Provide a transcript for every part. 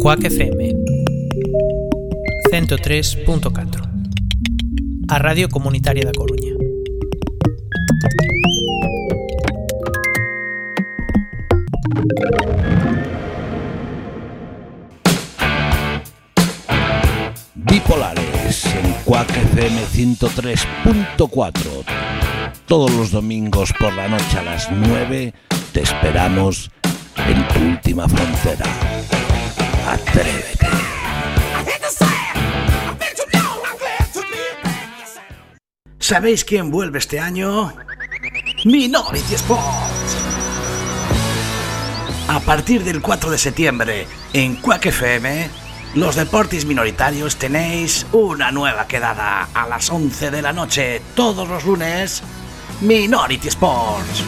CUAC FM 103.4 A Radio Comunitaria da Coruña Bipolares en CUAC FM 103.4 Todos los domingos por la noche a las 9 te esperamos en tu última frontera. ¿Sabéis quién vuelve este año? Minority Sports. A partir del 4 de septiembre, en Quack FM, los deportes minoritarios tenéis una nueva quedada a las 11 de la noche todos los lunes. Minority Sports.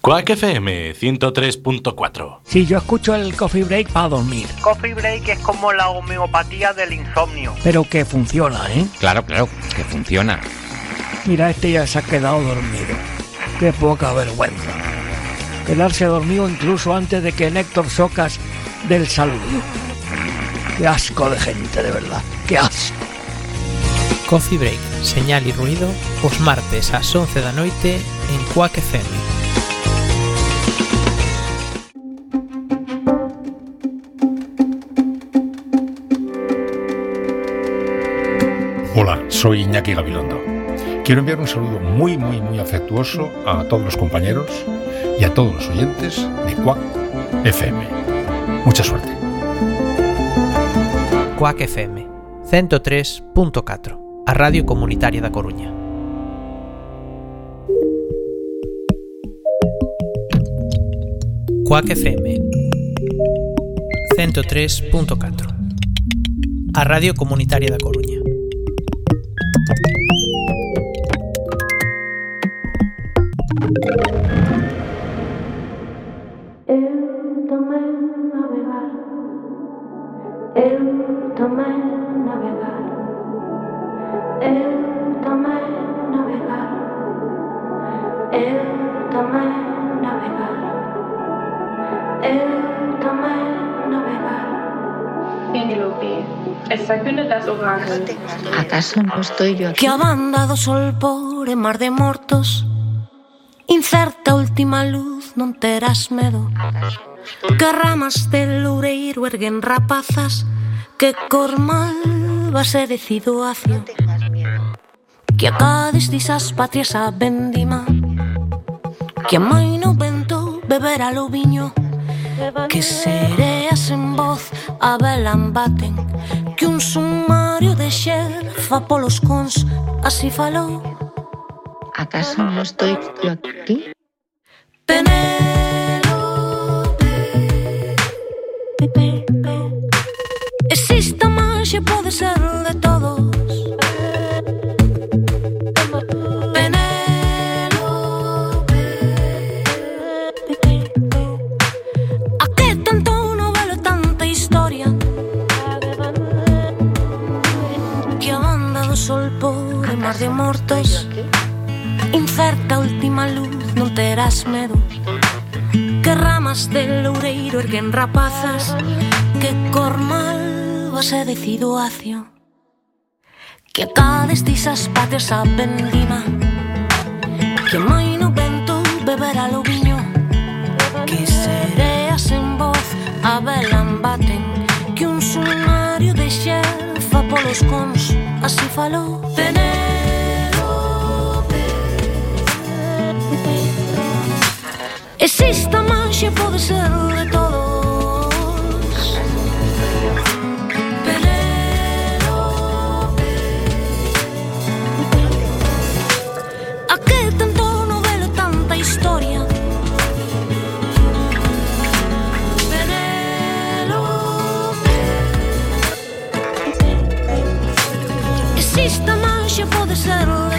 Quack FM 103.4. Si yo escucho el coffee break para dormir. Coffee break es como la homeopatía del insomnio. Pero que funciona, ¿eh? Claro, claro, que funciona. Mira, este ya se ha quedado dormido. Qué poca vergüenza. Quedarse dormido incluso antes de que Néctor Socas del saludo. Qué asco de gente, de verdad. Qué asco. Coffee Break, señal y ruido, os martes las 11 de la noche en Quack FM Hola, soy Iñaki Gabilondo. Quiero enviar un saludo muy, muy, muy afectuoso a todos los compañeros y a todos los oyentes de cuac FM. Mucha suerte. cuac FM 103.4, a Radio Comunitaria de Coruña. cuac FM 103.4, a Radio Comunitaria de Coruña. Acaso un yo aquí Que a banda do sol pobre mar de mortos Incerta última luz non terás medo Que ramas de loureiro erguen rapazas Que cormal va ser decido acio Que acades disas patrias a vendima Que a mai no vento a lo viño Que sereas en voz a velan baten rexer Fa polos cons, así falou Acaso non estou yo aquí? Penélope Existe máis e pode ser de todo cheguen rapazas Que cor mal vas é decido acio Que acades dis as pates a pendima Que moi no vento beberá lo viño Que sereas en voz a velan baten Que un sumario de xerfa polos cons Así falou Tener Esta máxia, pode ser de settle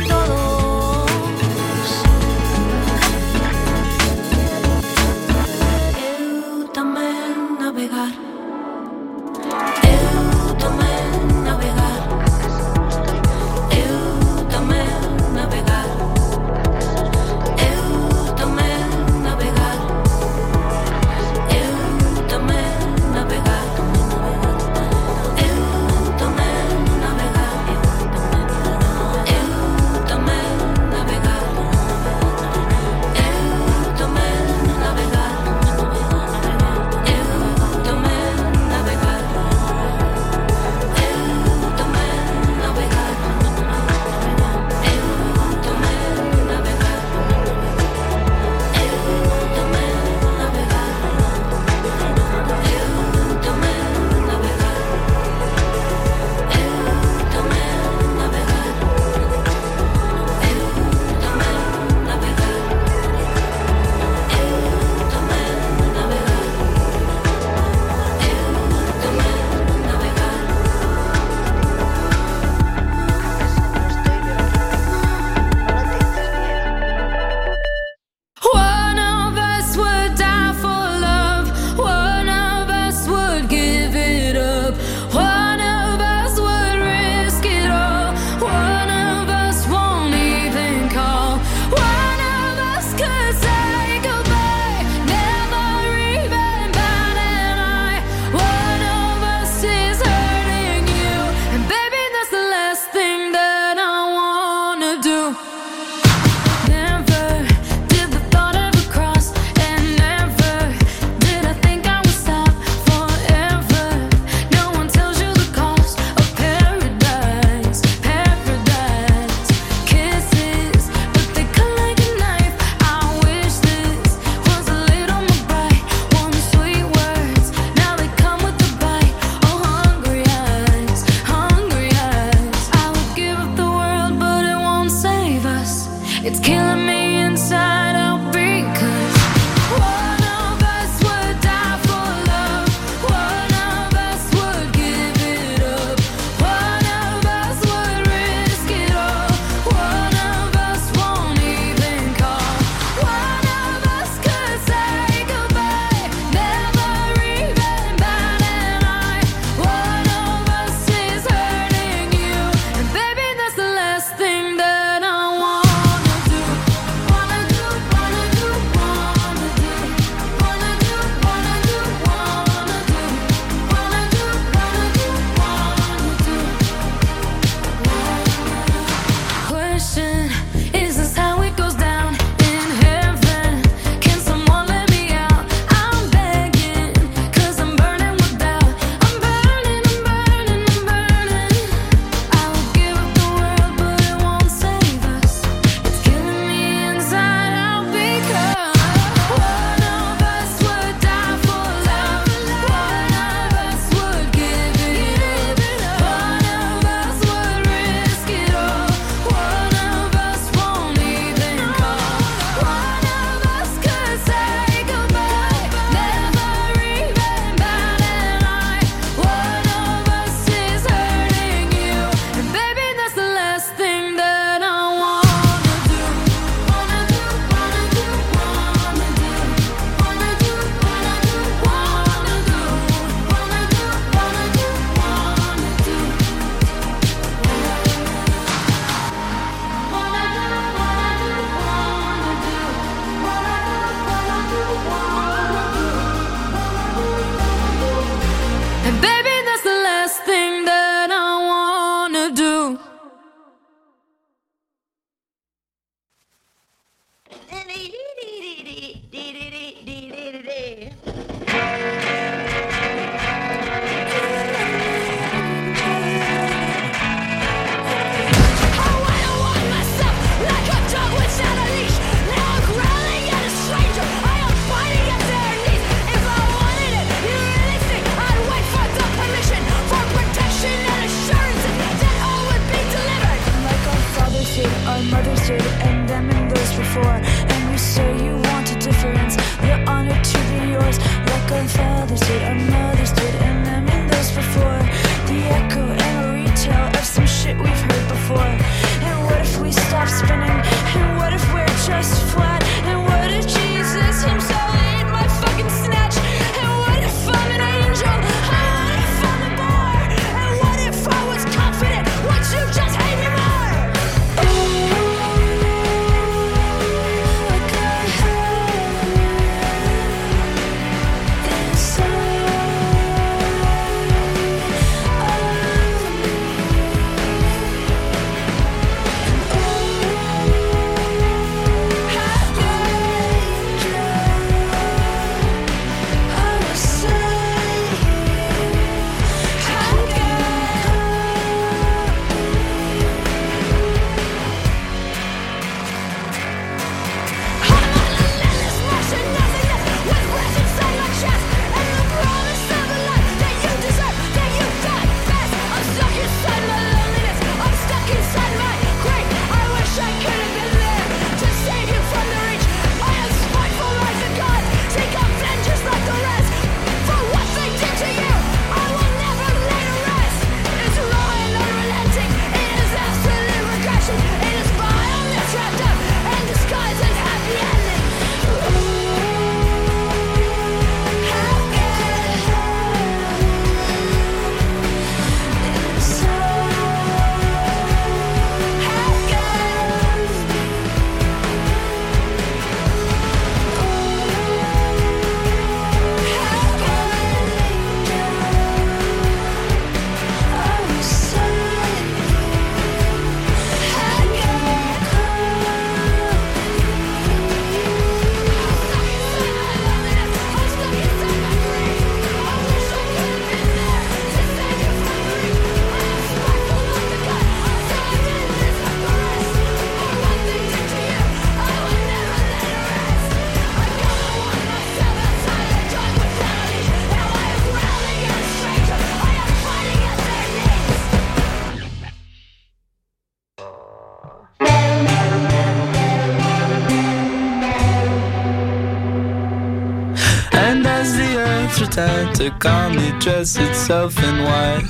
to calmly dressed itself in white.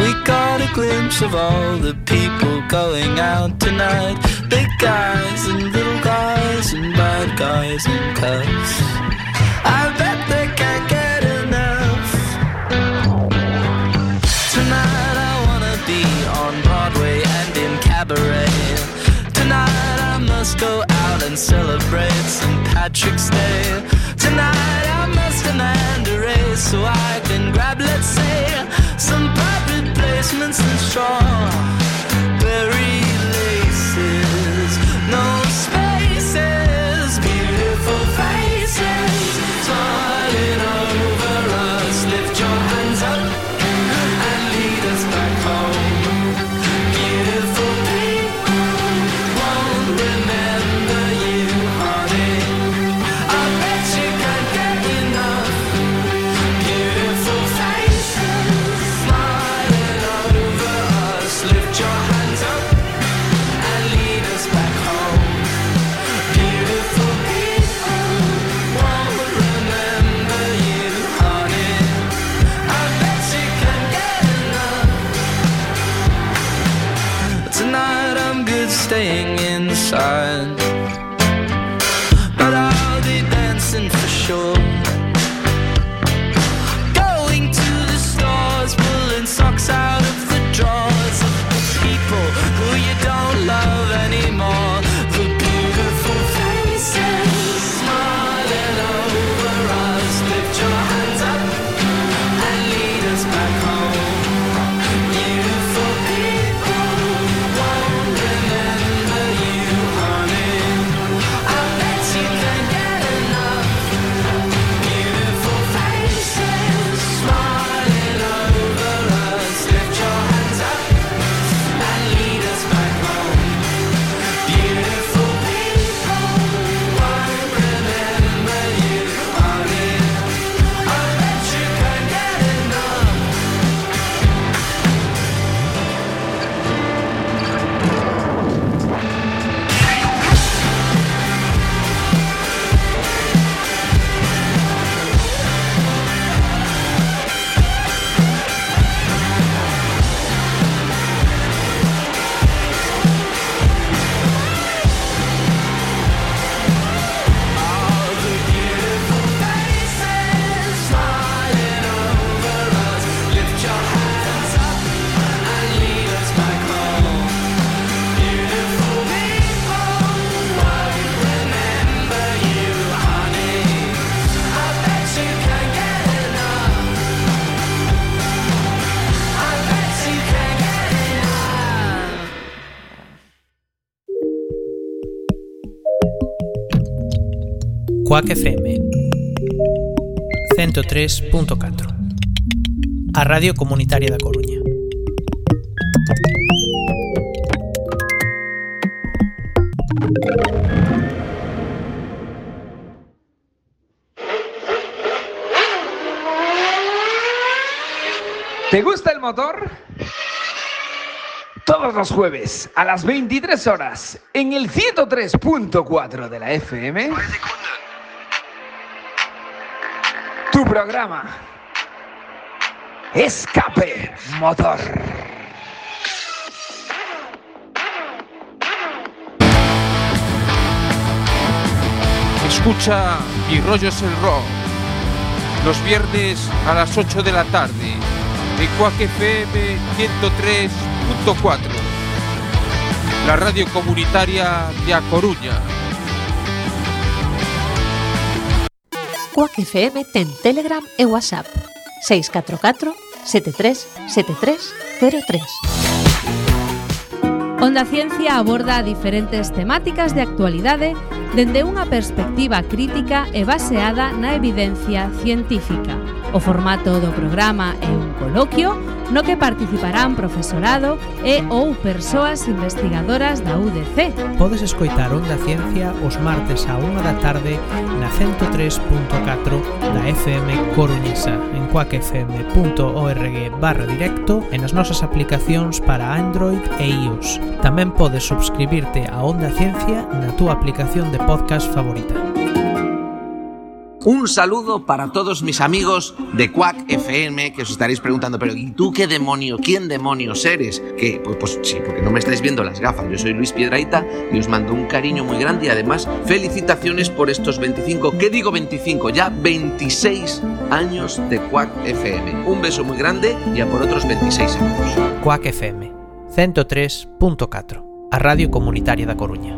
We caught a glimpse of all the people going out tonight. Big guys and little guys and bad guys and cuss. I bet they can't get enough. Tonight I wanna be on Broadway and in cabaret. Tonight I must go out and celebrate St. Patrick's Day. Tonight I must demand so I can grab, let's say, some private placements and straw. FM 103.4 A Radio Comunitaria da Coruña ¿Te gusta el motor? Todos los jueves a las 23 horas en el 103.4 de la FM tu programa. Escape Motor. Escucha y rollos el rock. Los viernes a las 8 de la tarde. En Cuac FM 103.4. La radio comunitaria de A Coruña. Cuac FM ten Telegram e WhatsApp 644 73 73 03 Onda Ciencia aborda diferentes temáticas de actualidade dende unha perspectiva crítica e baseada na evidencia científica. O formato do programa é un coloquio no que participarán profesorado e ou persoas investigadoras da UDC. Podes escoitar Onda Ciencia os martes a 1 da tarde na 103.4 da FM Coruñesa en coacfm.org barra directo e nas nosas aplicacións para Android e iOS. Tamén podes subscribirte a Onda Ciencia na túa aplicación de podcast favorita. Un saludo para todos mis amigos de Quack FM que os estaréis preguntando, pero ¿y tú qué demonio, quién demonios eres? Que pues, pues, sí, porque no me estáis viendo las gafas. Yo soy Luis Piedraita y os mando un cariño muy grande y además felicitaciones por estos 25, ¿qué digo 25? Ya 26 años de Quack FM. Un beso muy grande y a por otros 26 años. Quack FM 103.4, a Radio Comunitaria de Coruña.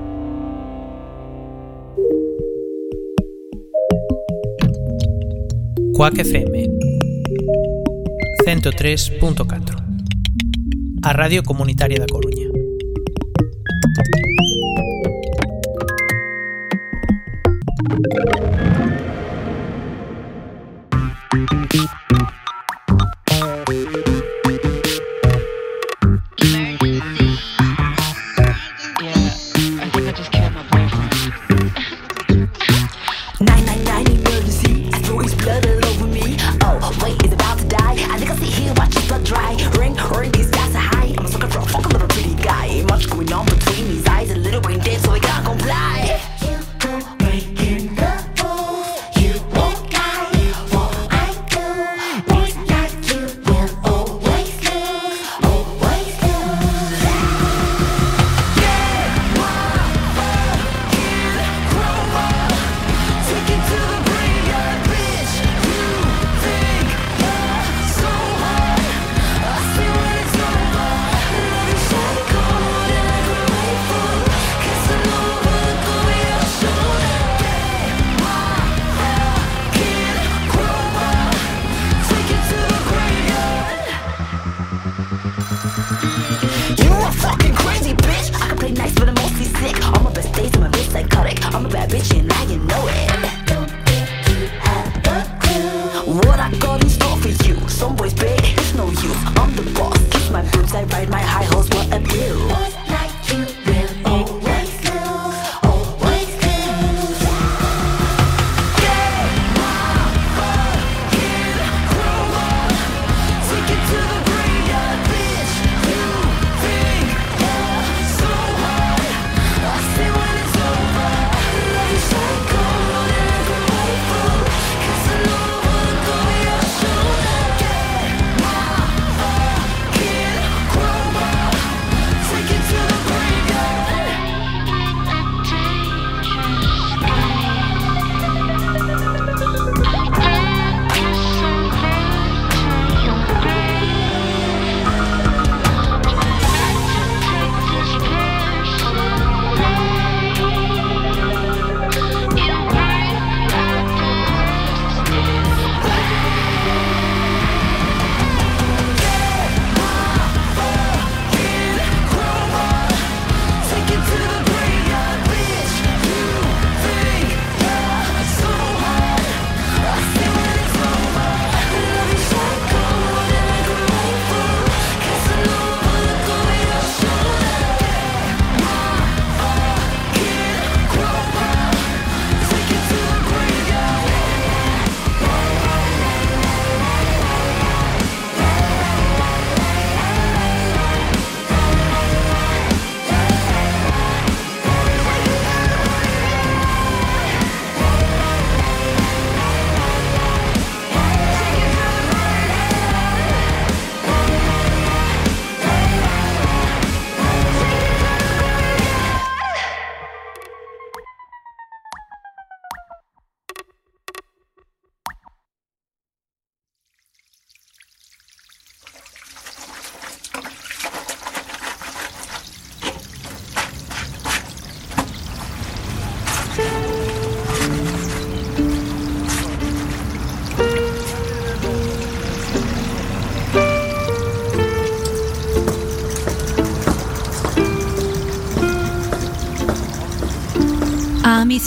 Quack FM 103.4 A Radio Comunitaria da Coruña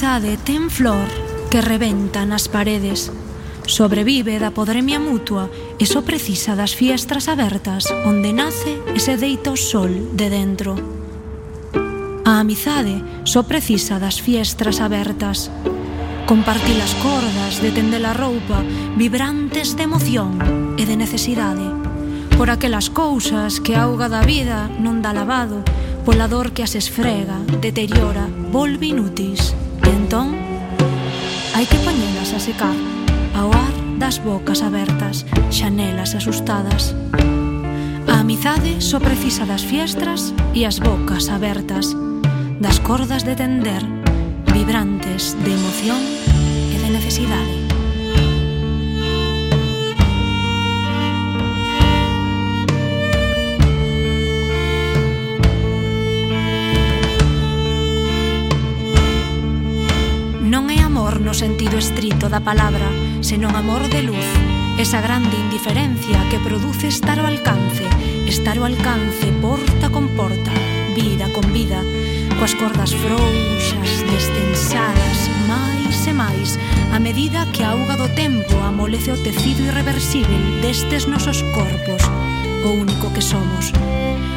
amizade ten flor que reventa nas paredes. Sobrevive da podremia mutua e só precisa das fiestras abertas onde nace e se deita o sol de dentro. A amizade só precisa das fiestras abertas. Compartir as cordas de tender roupa vibrantes de emoción e de necesidade. Por aquelas cousas que a auga da vida non dá lavado, pola dor que as esfrega, deteriora, volve inútis entón, hai que poñelas a secar ao ar das bocas abertas, xanelas asustadas. A amizade só precisa das fiestras e as bocas abertas, das cordas de tender, vibrantes de emoción e de necesidade. no sentido estrito da palabra, senón amor de luz, esa grande indiferencia que produce estar ao alcance, estar ao alcance porta con porta, vida con vida, coas cordas frouxas, destensadas, máis e máis, a medida que a auga do tempo amolece o tecido irreversible destes nosos corpos, o único que somos.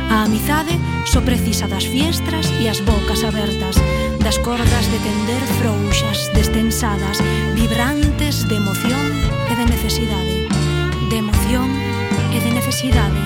A amizade só precisa das fiestras e as bocas abertas, das cordas de tender frouxas destensadas, vibrantes de emoción e de necesidade. De emoción e de necesidade.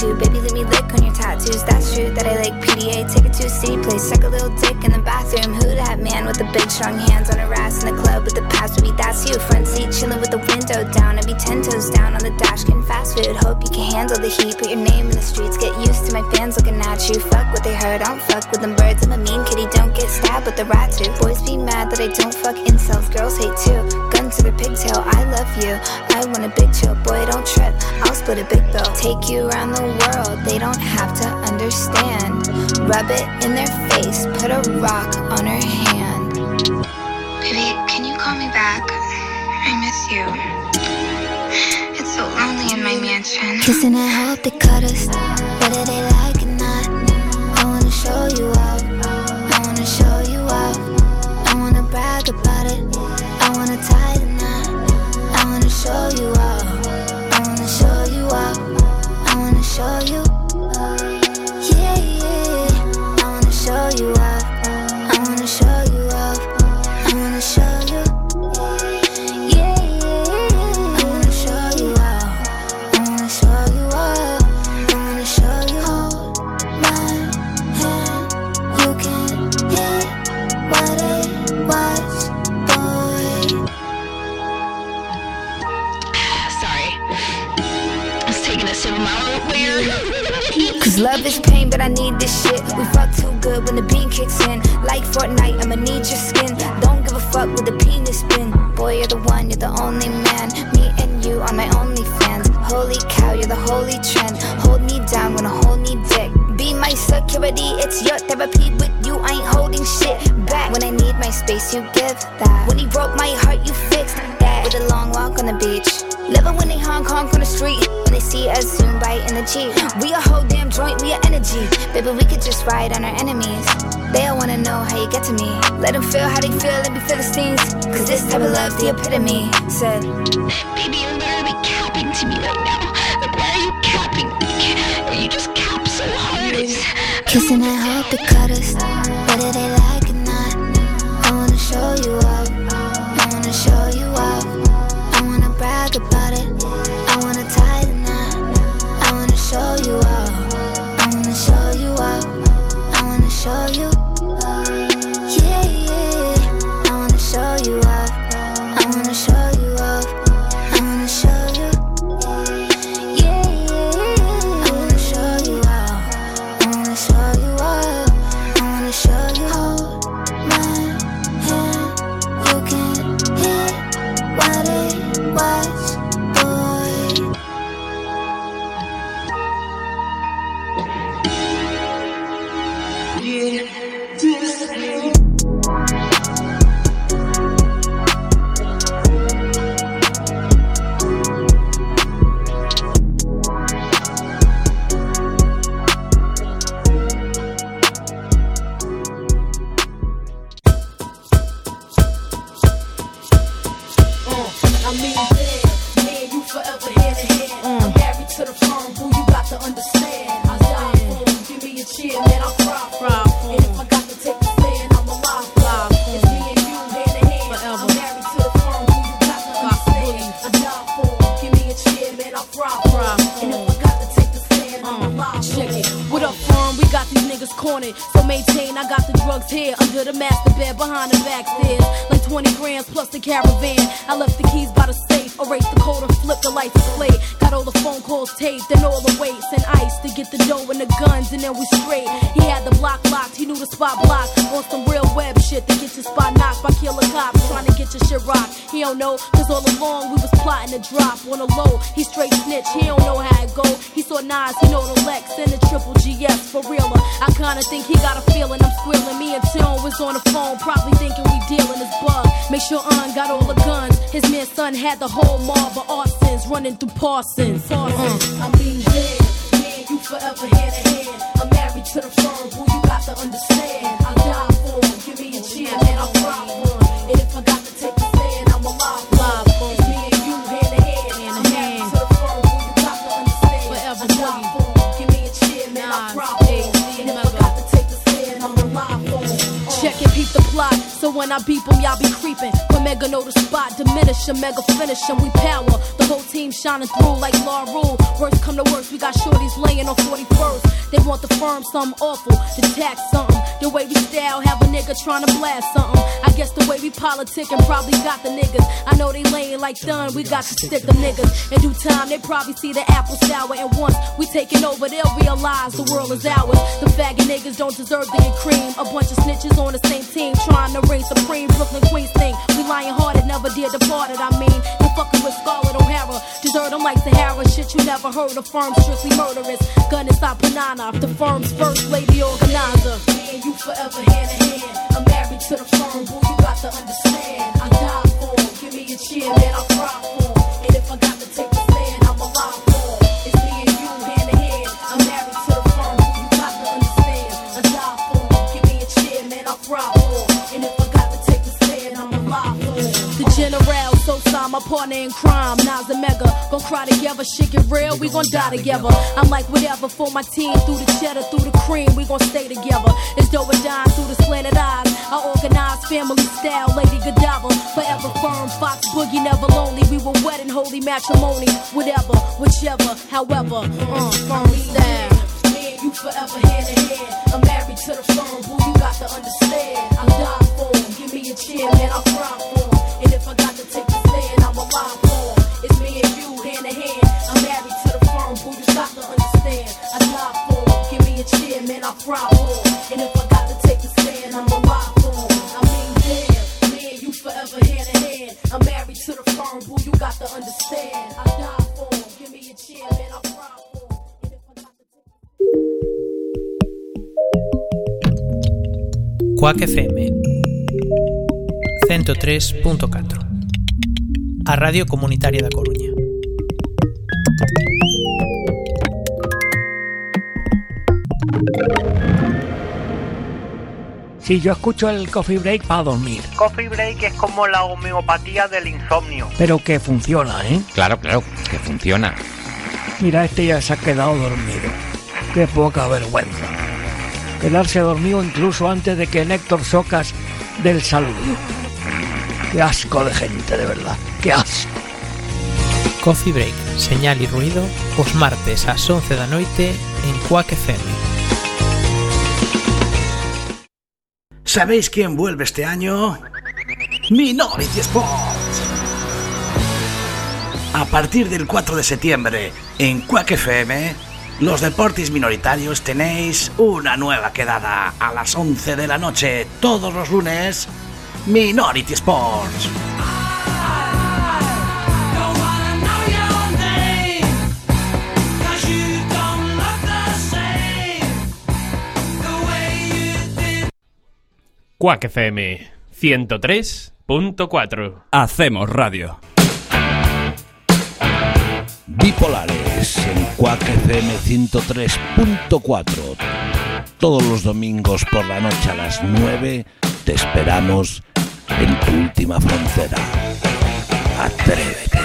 to. Baby, let me lick on your tattoos. That's true that I like PDA. Take it to a city place, suck a little dick in the bathroom. Who that man with the big strong hands on her ass in the club with the past would be that's you. Front seat chilling with the window down. I'd be ten toes down on the dash getting fast food. Hope you can handle the heat. Put your name in the streets. Get used to my fans looking at you. Fuck what they heard. I don't fuck with them birds. I'm a mean kitty. Don't get stabbed with the rat too. Boys be mad that I don't fuck incels. Girls hate too. Gun to the pigtail. I love you. I want a big chill. Boy, don't trip. I'll split a big bill. Take you around the world they don't have to understand. Rub it in their face, put a rock on her hand. Baby, can you call me back? I miss you. It's so lonely in my mansion. Kissing and hope they cut us, whether they like it or not. I wanna show you out. I wanna show you out. I wanna brag about it. I wanna tie the knot. I wanna show you out. show you Cause love is pain, but I need this shit. We fuck too good when the bean kicks in. Like Fortnite, I'ma need your skin. Don't give a fuck with the penis spin. Boy, you're the one, you're the only man. Me and you are my only fans. Holy cow, you're the holy trend. Hold me down when I hold me dick. Be my security, it's your therapy. With you, I ain't holding shit back. When I need my space, you give that. When he broke my heart, you fixed that. With a long walk on the beach. Love it when they Hong Kong on the street. When they see us zoom by in the Jeep. We a whole damn joint, we a energy. Baby, we could just ride on our enemies. They all wanna know how you get to me. Let them feel how they feel and the Philistines. Cause this type of love's the epitome. Said, Baby, you're literally capping to me right now. Like, why are you capping? You just cap so Kissing, I hope the cut us. are they the spot, diminish a mega finish and We power the whole team shining through like law Rule. Worst come to worst, we got shorties laying on 41st. They want the firm, something awful, the tax something. The way we style, have a nigga trying to blast something. I guess the way we politic and probably got the niggas. I know they laying like done, we got to stick the niggas. In due time, they probably see the apple sour. And once we taking over, they'll realize the world is ours. The faggot niggas don't deserve to get cream. A bunch of snitches on the same team trying to reign supreme. Brooklyn Queens thing we lying and never dear departed. I mean, no fucking with Scarlet O'Hara. Desert them like Sahara. Shit you never heard of. Firm strictly murderous. Gun inside banana. The firm's first lady organizer. Me and you forever hand in hand. I'm married to the firm, boo. You got to understand. I die for. Give me a cheer, man. I cry for. my partner in crime, Nas and Mega. Gon' cry together, shit get real, we gon' die together. I'm like whatever for my team, through the cheddar, through the cream, we gon' stay together. It's dope and dying through the slanted eyes. I organize family style, Lady Godiva, forever firm, Fox Boogie, never lonely. We were wed in holy matrimony, whatever, whichever, however, uh, firm style. you forever hand in hand. I'm married to the phone, boo, you got to understand. I die for him, give me a cheer, man, I cry for him. And if I got to take I'm born. It's me and you, hand in hand. I'm married to the firm, you got to understand. I die for Give me a cheer, man, I for And if I got to take stand, I'm for I mean, you forever hand in hand. I'm married to the firm, you got to understand. I die for Give me a cheer, man, I for Quack FM 103.4 a Radio Comunitaria de Coruña. Si yo escucho el coffee break para dormir. Coffee break es como la homeopatía del insomnio. Pero que funciona, ¿eh? Claro, claro, que funciona. Mira, este ya se ha quedado dormido. Qué poca vergüenza. Quedarse dormido incluso antes de que Néctor Socas del saludo. Qué asco de gente, de verdad. Qué asco. Coffee Break, señal y ruido, os martes a las 11 de la noche en CUAC FM. ¿Sabéis quién vuelve este año? Minority Sports. A partir del 4 de septiembre, en CUAC FM, los deportes minoritarios tenéis una nueva quedada a las 11 de la noche todos los lunes Minority Sports. Quack FM 103.4 Hacemos radio. Bipolares en Quack FM 103.4. Todos los domingos por la noche a las 9 te esperamos en Última Frontera. Atrévete.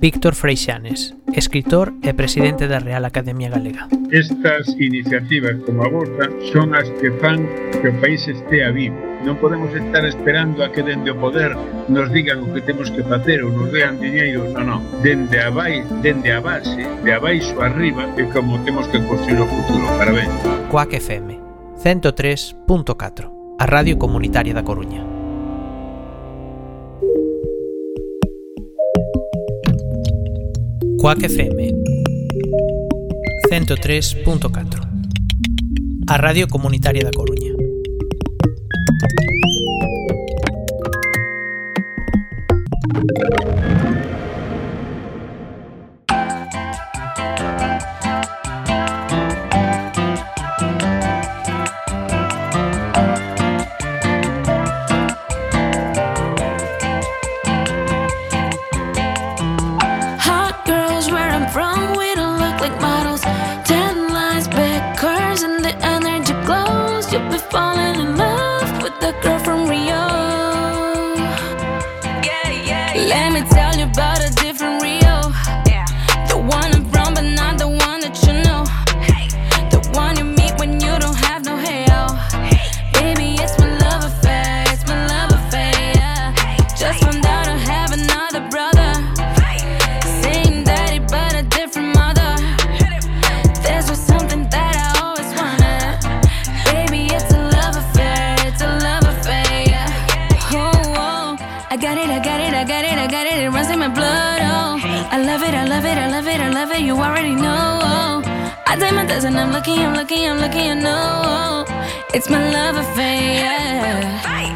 Víctor Freixanes, escritor e presidente da Real Academia Galega. Estas iniciativas como a vosa son as que fan que o país estea vivo. Non podemos estar esperando a que dende o poder nos digan o que temos que facer ou nos dean diñeiro, non, non. Dende a, vai, dende a base, de abaixo arriba, é como temos que construir o futuro. Parabéns. Coac FM 103.4, a Radio Comunitaria da Coruña. Cuac FM 103.4, a Radio Comunitaria da Coruña. blood, oh. I love it, I love it, I love it, I love it, you already know. Oh. I take my dozen, I'm looking, I'm looking, I'm looking, I know. Oh. It's my love affair, yeah.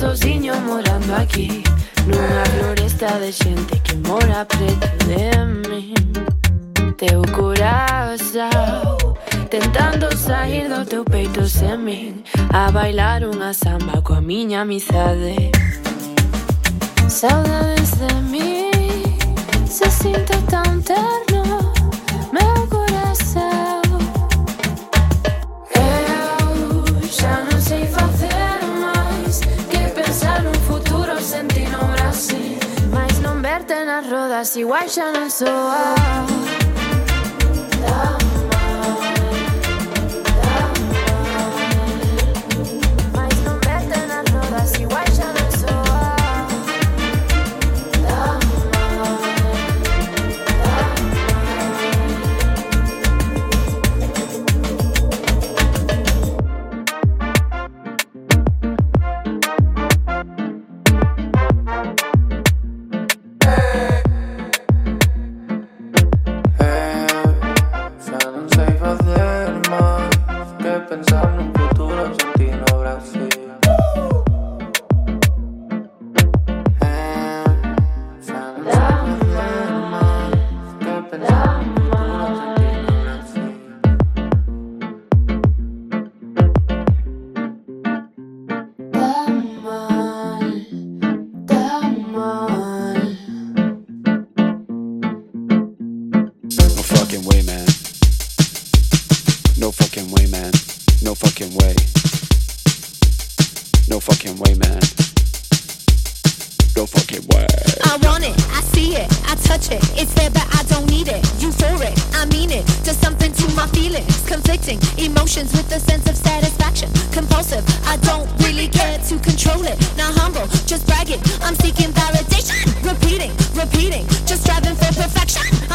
sozinho morando aquí Numa floresta de gente que mora preto de mí Teu coração Tentando sair do teu peito sem mim A bailar unha samba coa miña amizade Saudades de mí Se sinto tan terno I see why shining so wild. Uh, No fucking way, man. No fucking way. No fucking way, man. No fucking way. I want it, I see it, I touch it. It's there, but I don't need it. You for it, I mean it. Just something to my feelings. Conflicting emotions with a sense of satisfaction. Compulsive, I don't really care to control it. Not humble, just bragging. I'm seeking validation. Repeating, repeating, just striving for perfection.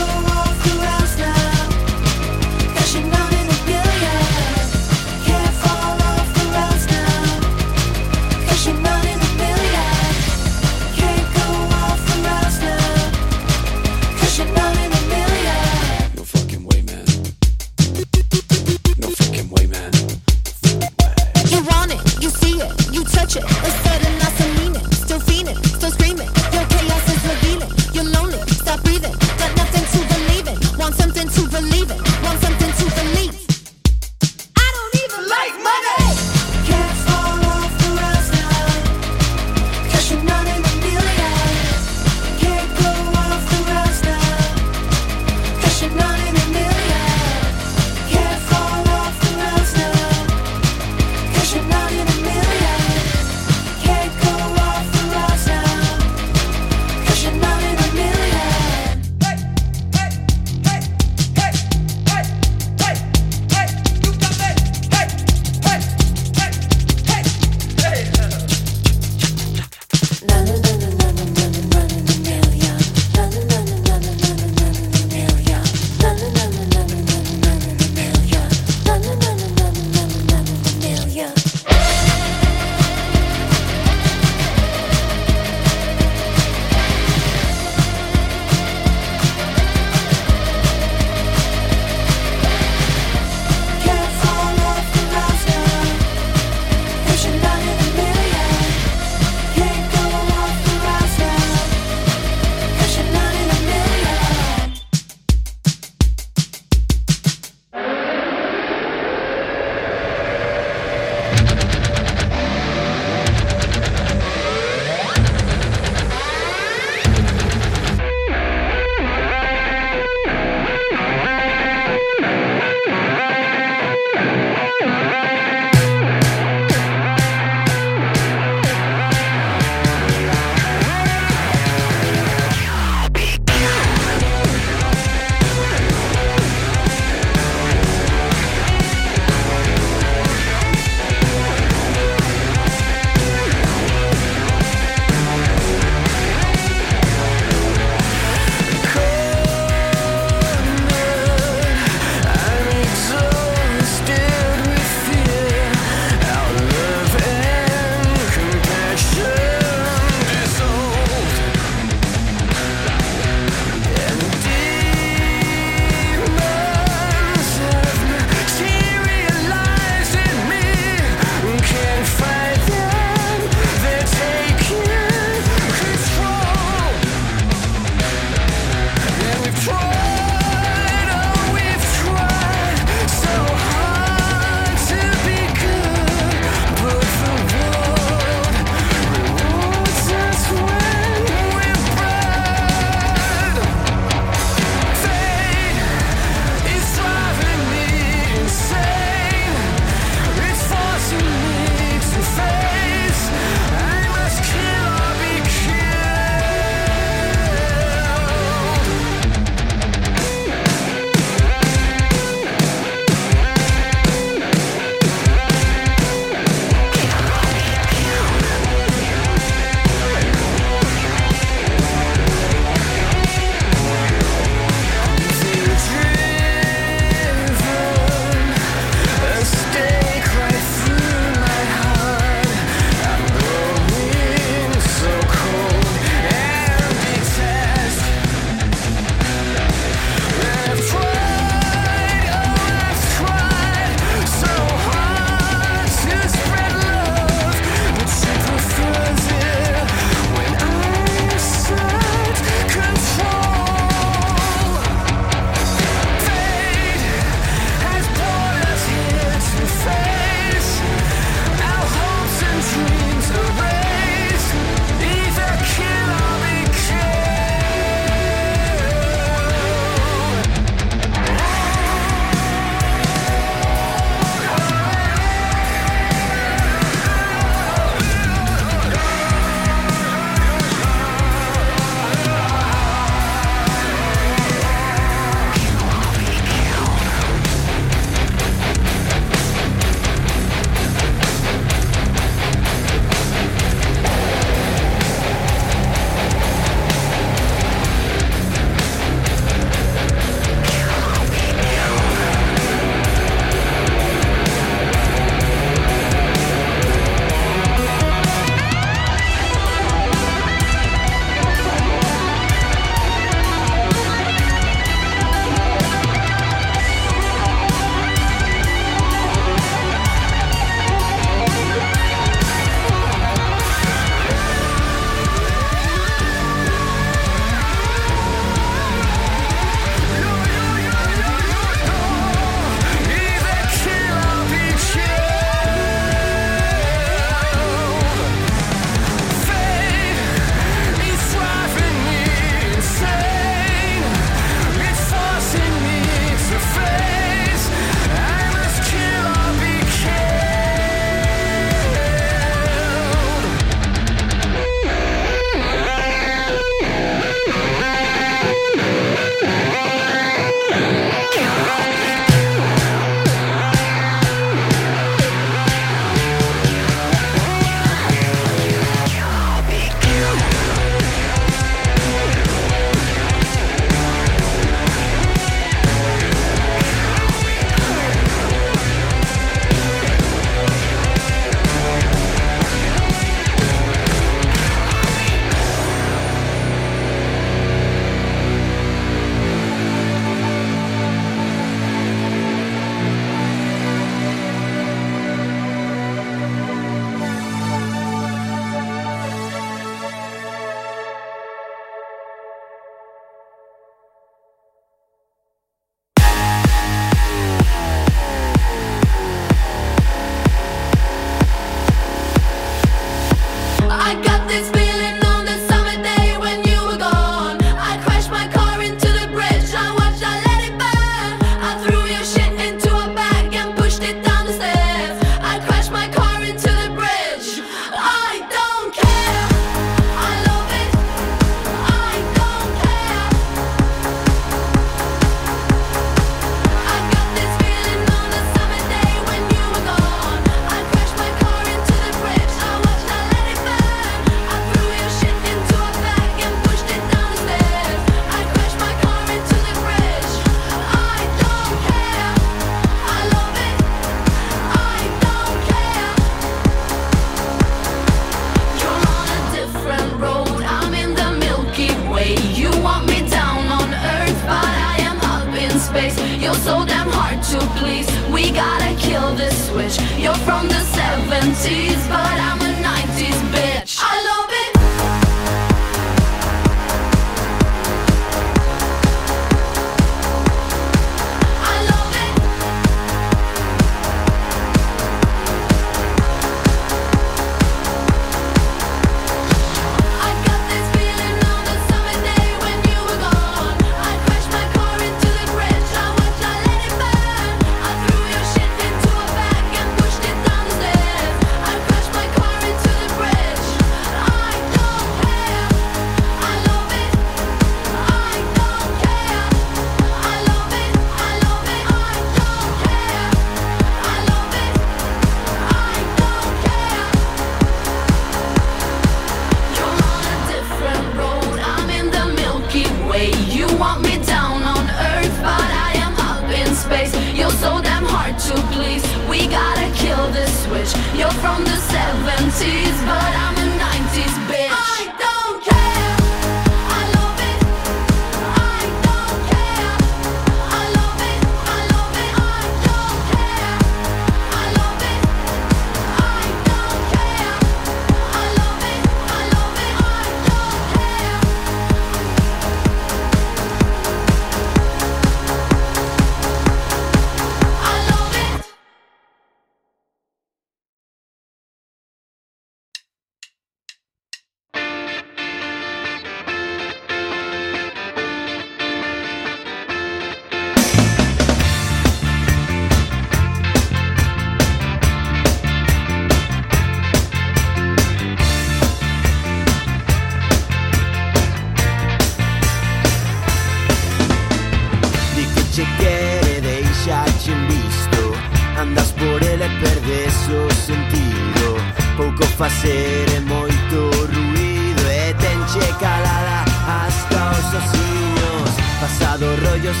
sentido Pouco facer e moito ruido E tenche calada hasta os osiños Pasado rollos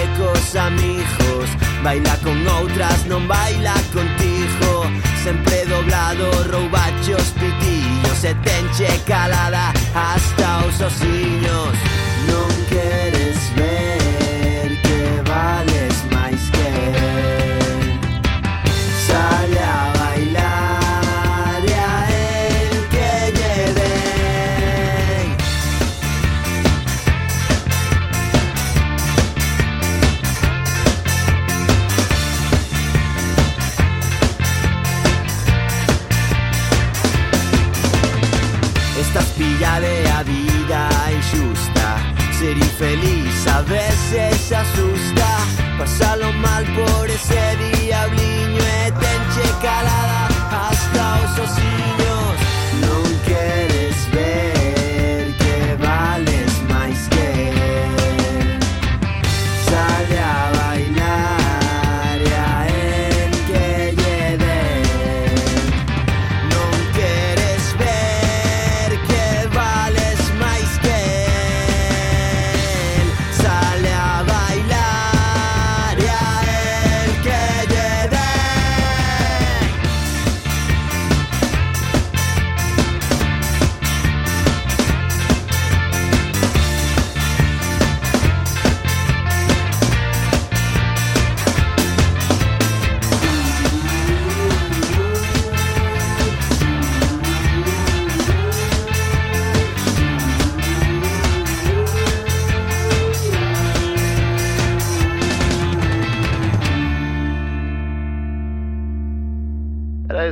e cos amigos Baila con outras, non baila contigo Sempre doblado, roubache os pitillos E tenche calada hasta os osiños Non queres ver A veces asusta, pasalo mal por ese diabliño, eten calada hasta osos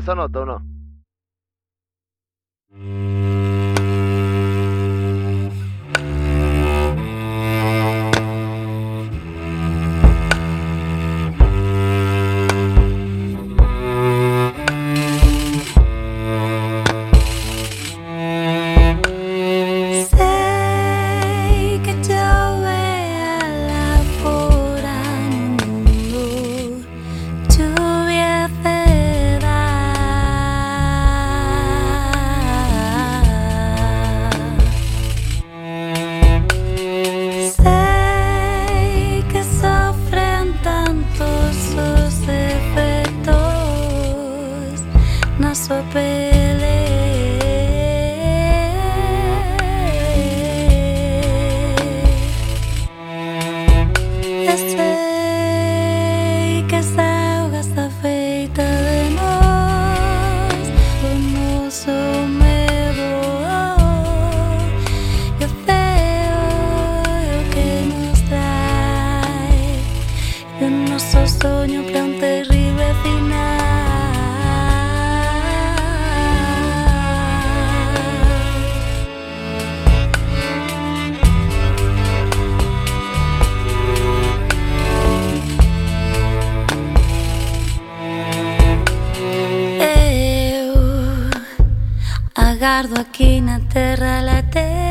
esa nota o no? La terra, la tierra